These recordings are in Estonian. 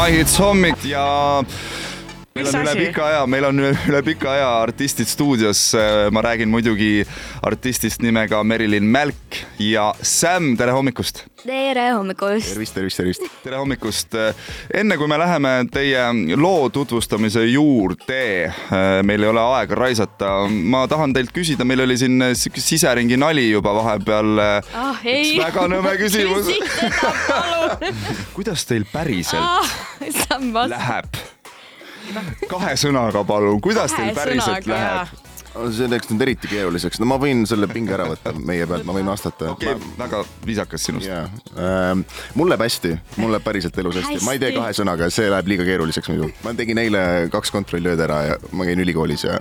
My Hits hommik ja meil on üle pika aja, meil on üle pika aja artistid stuudios. ma räägin muidugi artistist nimega Merilin Mälk ja Sam, tere hommikust. tere hommikust. tervist, tervist, tervist. tere hommikust. enne kui me läheme teie loo tutvustamise juurde, meil ei ole aega raisata, ma tahan teilt küsida, meil oli siin sihuke siseringi nali juba vahepeal. ah ei. väga nõme küsimus. küsi seda palun. kuidas teil päriselt ah, läheb? Kahe sõnaga palun, kuidas teil Kahe päriselt sõnaga, läheb? see läks nüüd eriti keeruliseks, no ma võin selle pinge ära võtta meie pealt, ma võin vastata. okei, väga viisakas sinust. jaa ähm,, mul läheb hästi, mul läheb päriselt elus hästi, ma ei tee kahe sõnaga, see läheb liiga keeruliseks muidu. ma tegin eile kaks kontrollööd ära ja ma käin ülikoolis ja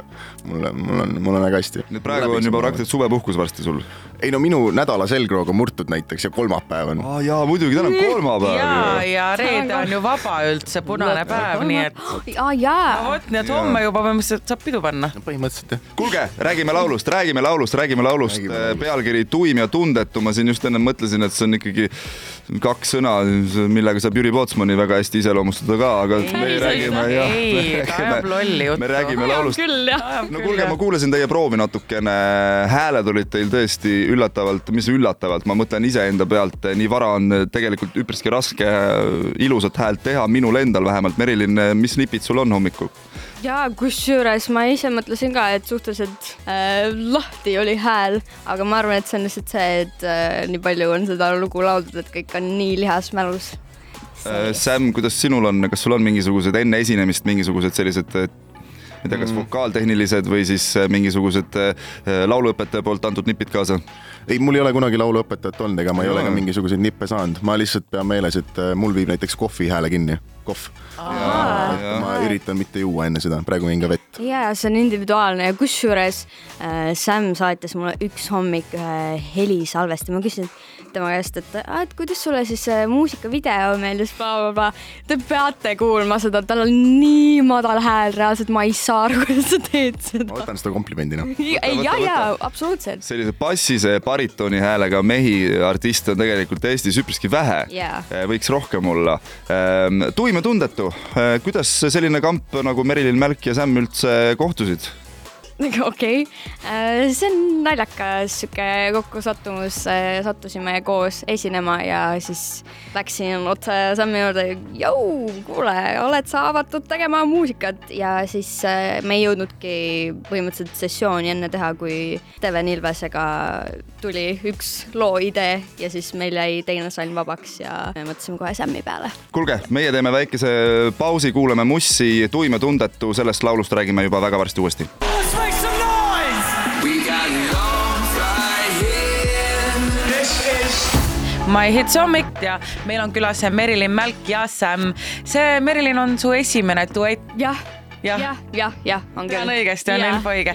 mul on, mul on, mul on väga hästi. nüüd praegu on juba praktiliselt suvepuhkus varsti sul. Ei no minu nädala selgroog on murtud näiteks ja kolmapäev on. aa jaa, muidugi, täna on kolmapäev ja, ja reede on ju vaba üldse, punane päev, nii et aa jaa. vot, nii et homme juba põhimõtteliselt saab pidu panna. põhimõtteliselt jah. kuulge, räägime laulust, räägime laulust, räägime laulust Räägime. laulust. pealkiri Tuim ja tundetu, ma siin just enne mõtlesin, et see on ikkagi kaks sõna, millega saab Jüri Pootsmani väga hästi iseloomustada ka, aga Ei, me ei, räägime jah. ei, ta ajab lolli juttu. me räägime laulust. küll jah. no kuulge, ma kuulasin teie proovi natukene, hääled olid teil tõesti üllatavalt, mis üllatavalt, ma mõtlen iseenda pealt, nii vara on tegelikult üpriski raske ilusat häält teha, minul endal vähemalt. Merilin, mis nipid sul on hommikul? Ja kusjuures ma ise mõtlesin ka, et suhteliselt äh, lahti oli hääl, aga ma arvan, et see on lihtsalt see, et äh, nii palju on seda lugu lauldud, et kõik on nii lihas mälus. Äh, Sam, kuidas sinul on, kas sul on mingisugused enne esinemist mingisugused sellised äh, ma ei tea, kas vokaaltehnilised või siis äh, mingisugused äh, lauluõpetaja poolt antud nipid kaasa? ei, mul ei ole kunagi lauluõpetajat olnud ega ma ei ole ka mingisuguseid nippe saanud, ma lihtsalt pean meeles, et äh, mul viib näiteks kohvi hääle kinni, kohv. ma üritan mitte juua enne seda, praegu jõin ka vett. ja see on individuaalne ja kusjuures äh, Sam saatis mulle üks hommik ühe helisalvesti, ma küsisin tema käest, et, "Aa, et kuidas sulle siis see muusikavideo meeldis bla,, blablabla. Te peate kuulma seda, tal on nii madal hääl, reaalselt ma ei saa aru, kuidas sa teed ma seda. võtan seda komplimendina. ja, ja, absoluutselt. sellise bassise baritoni häälega mehi artiste on tegelikult Eestis üpriski vähe. Äh, võiks rohkem olla. tuim ja tundetu, kuidas selline kamp nagu Merilin Mälk ja Sam üldse kohtusid? okei, see on naljakas sihuke kokkusattumus, sattusime koos esinema ja siis läksin otse Sammi juurde, jõu, kuule, oled sa avatud tegema muusikat ja siis äh, me ei jõudnudki põhimõtteliselt sessiooni enne teha, kui Steven Ilvesega tuli üks loo idee ja siis meil jäi teine salm vabaks ja me mõtlesime kohe Sammi peale. kuulge, meie teeme väikese pausi, kuulame Mussi Tuim ja tundetu, sellest laulust räägime juba väga varsti uuesti. My Hits hommik ja meil on külas Merilin Mälk ja Sam. see Merilin on su esimene duett. jah, Jah. jah, jah, jah, on küll. tean õigesti, on info õige.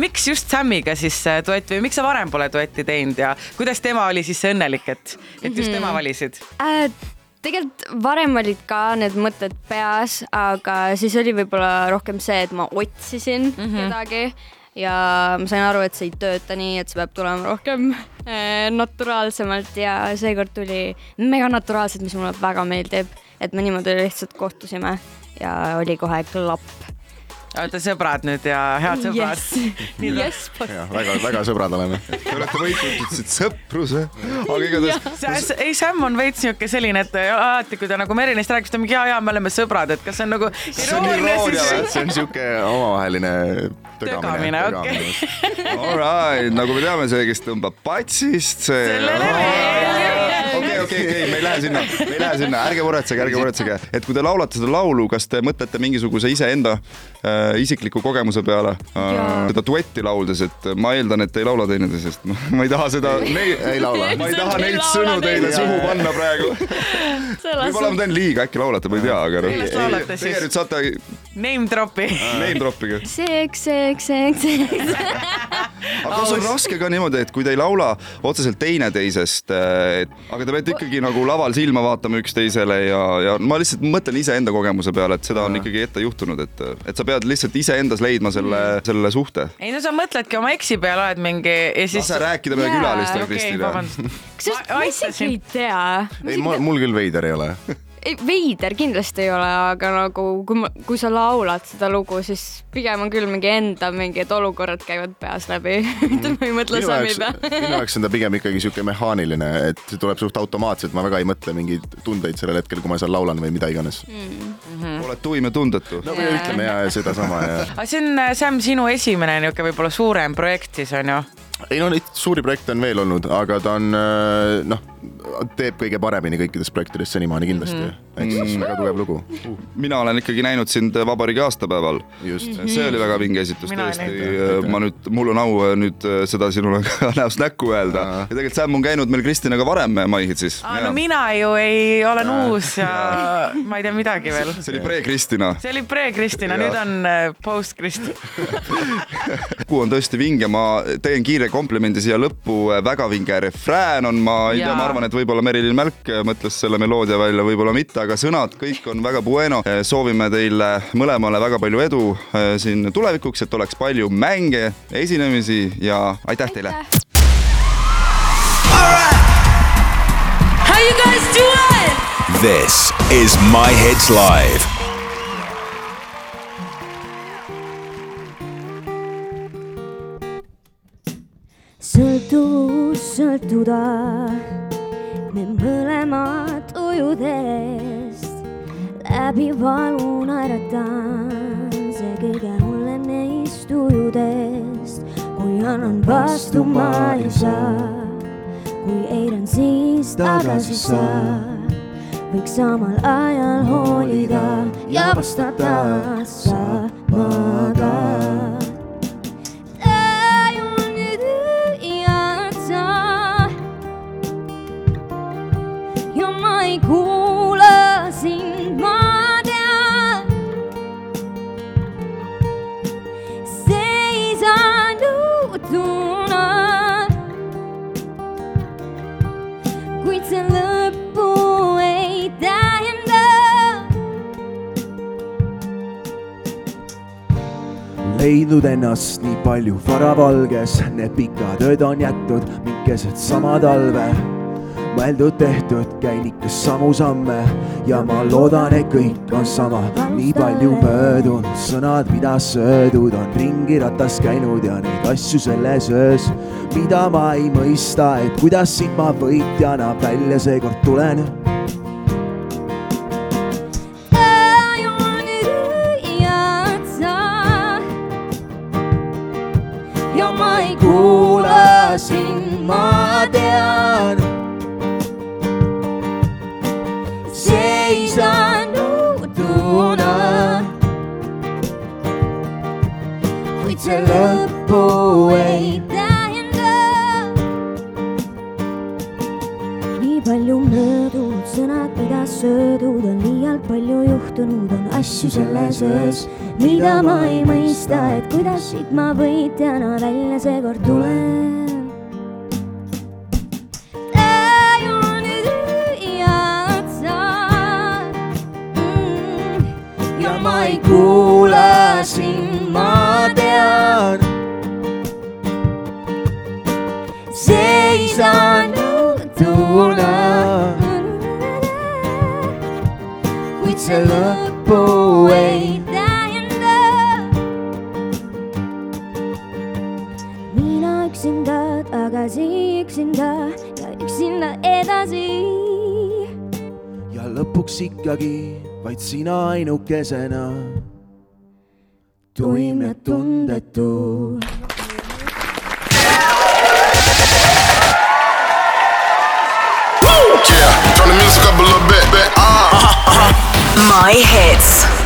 miks just Samiga siis äh, duett või miks sa varem pole duetti teinud ja kuidas tema oli siis õnnelik, et, et just tema valisid? äh,? tegelikult varem olid ka need mõtted peas, aga siis oli võib-olla rohkem see, et ma otsisin mm -hmm. kedagi ja ma sain aru, et see ei tööta nii, et see peab tulema rohkem äh, naturaalsemalt ja seekord tuli mega naturaalselt, mis mulle väga meeldib, et me niimoodi lihtsalt kohtusime ja oli kohe klapp. Olete sõbrad nüüd ja head sõbrad yes. yes, jah, väga, väga sõbrad oleme. Te olete võitnud, ütlesid sõprus või? aga igatahes ei, Sam on veits sihuke selline, et alati, kui ta nagu Merilinist räägib, siis ta mingi ja, ja me oleme sõbrad, et kas see on nagu See on iroonia või? siis- see on siuke omavaheline Tögamine, tögamine. okei. alright, nagu me teame, see, kes tõmbab patsist, see. Sellele veel. okei, okei, me ei lähe sinna, me ei lähe sinna, ärge muretsege, ärge muretsege, et kui te laulate seda laulu, kas te mõtlete mingisuguse iseenda äh, isikliku kogemuse peale äh, seda duetti lauldes, et ma eeldan, et te ei laula teineteisest, ma ei taha seda, ei laula. ma ei taha Ei neid sõnu teile suhu panna praegu. võib-olla ma teen liiga, äkki laulate, ma ei tea, aga noh. Las laulate siis. Teie nüüd saate name drop'i. name drop'ige. seks, seks, seks, seks. aga kas on raske ka niimoodi, et kui te ei laula otseselt teineteisest, aga te peate ikkagi nagu laval silma vaatama üksteisele ja, ja ma lihtsalt mõtlen iseenda kogemuse peale, et seda on ikkagi ette juhtunud, et, et sa pead lihtsalt iseendas leidma selle, selle suhte. ei no sa mõtledki oma eks'i peale, oled mingi ja siis. lase rääkida meie Jaa, külalist okei, artistile. vabandust. kas ma, ma isegi ei tea. ei, mul küll veider ei ole. veider kindlasti ei ole, aga nagu kui ma, kui sa laulad seda lugu, siis pigem on küll mingi enda mingid olukorrad käivad peas läbi, mitte ma ei mõtle Sami peale. minu jaoks on ta pigem ikkagi sihuke mehaaniline, et see tuleb suht automaatselt, ma väga ei mõtle mingeid tundeid sellel hetkel, kui ma seal laulan või mida iganes mm.. oled tuim ja tundetu. no või ütleme ja, ja sedasama ja. aga see on, Sam, sinu esimene niisugune võib-olla suurem projekt siis on ju? ei no neid suuri projekte on veel olnud, aga ta on äh, noh, teeb kõige paremini kõikidest projektidest senimaani kindlasti mm. -hmm. ehk siis väga tugev lugu, mina olen ikkagi näinud sind vabariigi aastapäeval. just. see oli väga vinge esitus Mina tõesti. ma nüüd, mul on au äh, nüüd äh, seda sinule ka näost näkku öelda Aa. ja tegelikult Sam on käinud meil Kristinaga varem Maihitsis. no mina ju ei, olen uus ja ma ei tea midagi veel. see oli pre-Kristina. see oli pre-Kristina, nüüd on äh, post-Kristina. lugu on tõesti vinge, ma teen kiire komplimendi siia lõppu, väga vinge refrään on, ma ei tea, ma arvan, et võib-olla Merilin Mälk mõtles selle meloodia välja, võib-olla mitte, aga sõnad kõik on väga bueno. soovime teile mõlemale väga palju edu eh, siin tulevikuks, et oleks palju mänge, esinemisi ja aitäh teile. How you guys doing? This is My Hits Live. sõltuvus sõltuda me mõlemad ujudest läbi valu naeratan see kõige hullem neist ujudest kui annan vastu ma ei saa kui eiran siis tagasi saa võiks samal ajal hoolida ja vastata samaga ja leidnud ennast nii palju varavalges, need pikad ööd on jätnud mind keset sama talve. mõeldud-tehtud, käin ikka samu samme ja ma loodan, et kõik on sama, nii palju möödunud sõnad, mida söödud on ringi ratas käinud ja neid asju selles öös, mida ma ei mõista, et kuidas siit ma võitjana välja seekord tulen ja ma ei kuula sind, ma tean. seisan juhtuna, kuid see lõppu ei palju möödunud sõnad, mida söödud on liialt palju juhtunud, on asju selles öös, mida ma ei mõista, et kuidas siit ma võitjana välja seekord tulen. Mm, ja ma ei kuula see lõppu ei tähenda. mina üksinda tagasi, üksinda ja üksinda edasi ja lõpuks ikkagi vaid sina ainukesena. tuim ja tundetu. Yeah, My hits.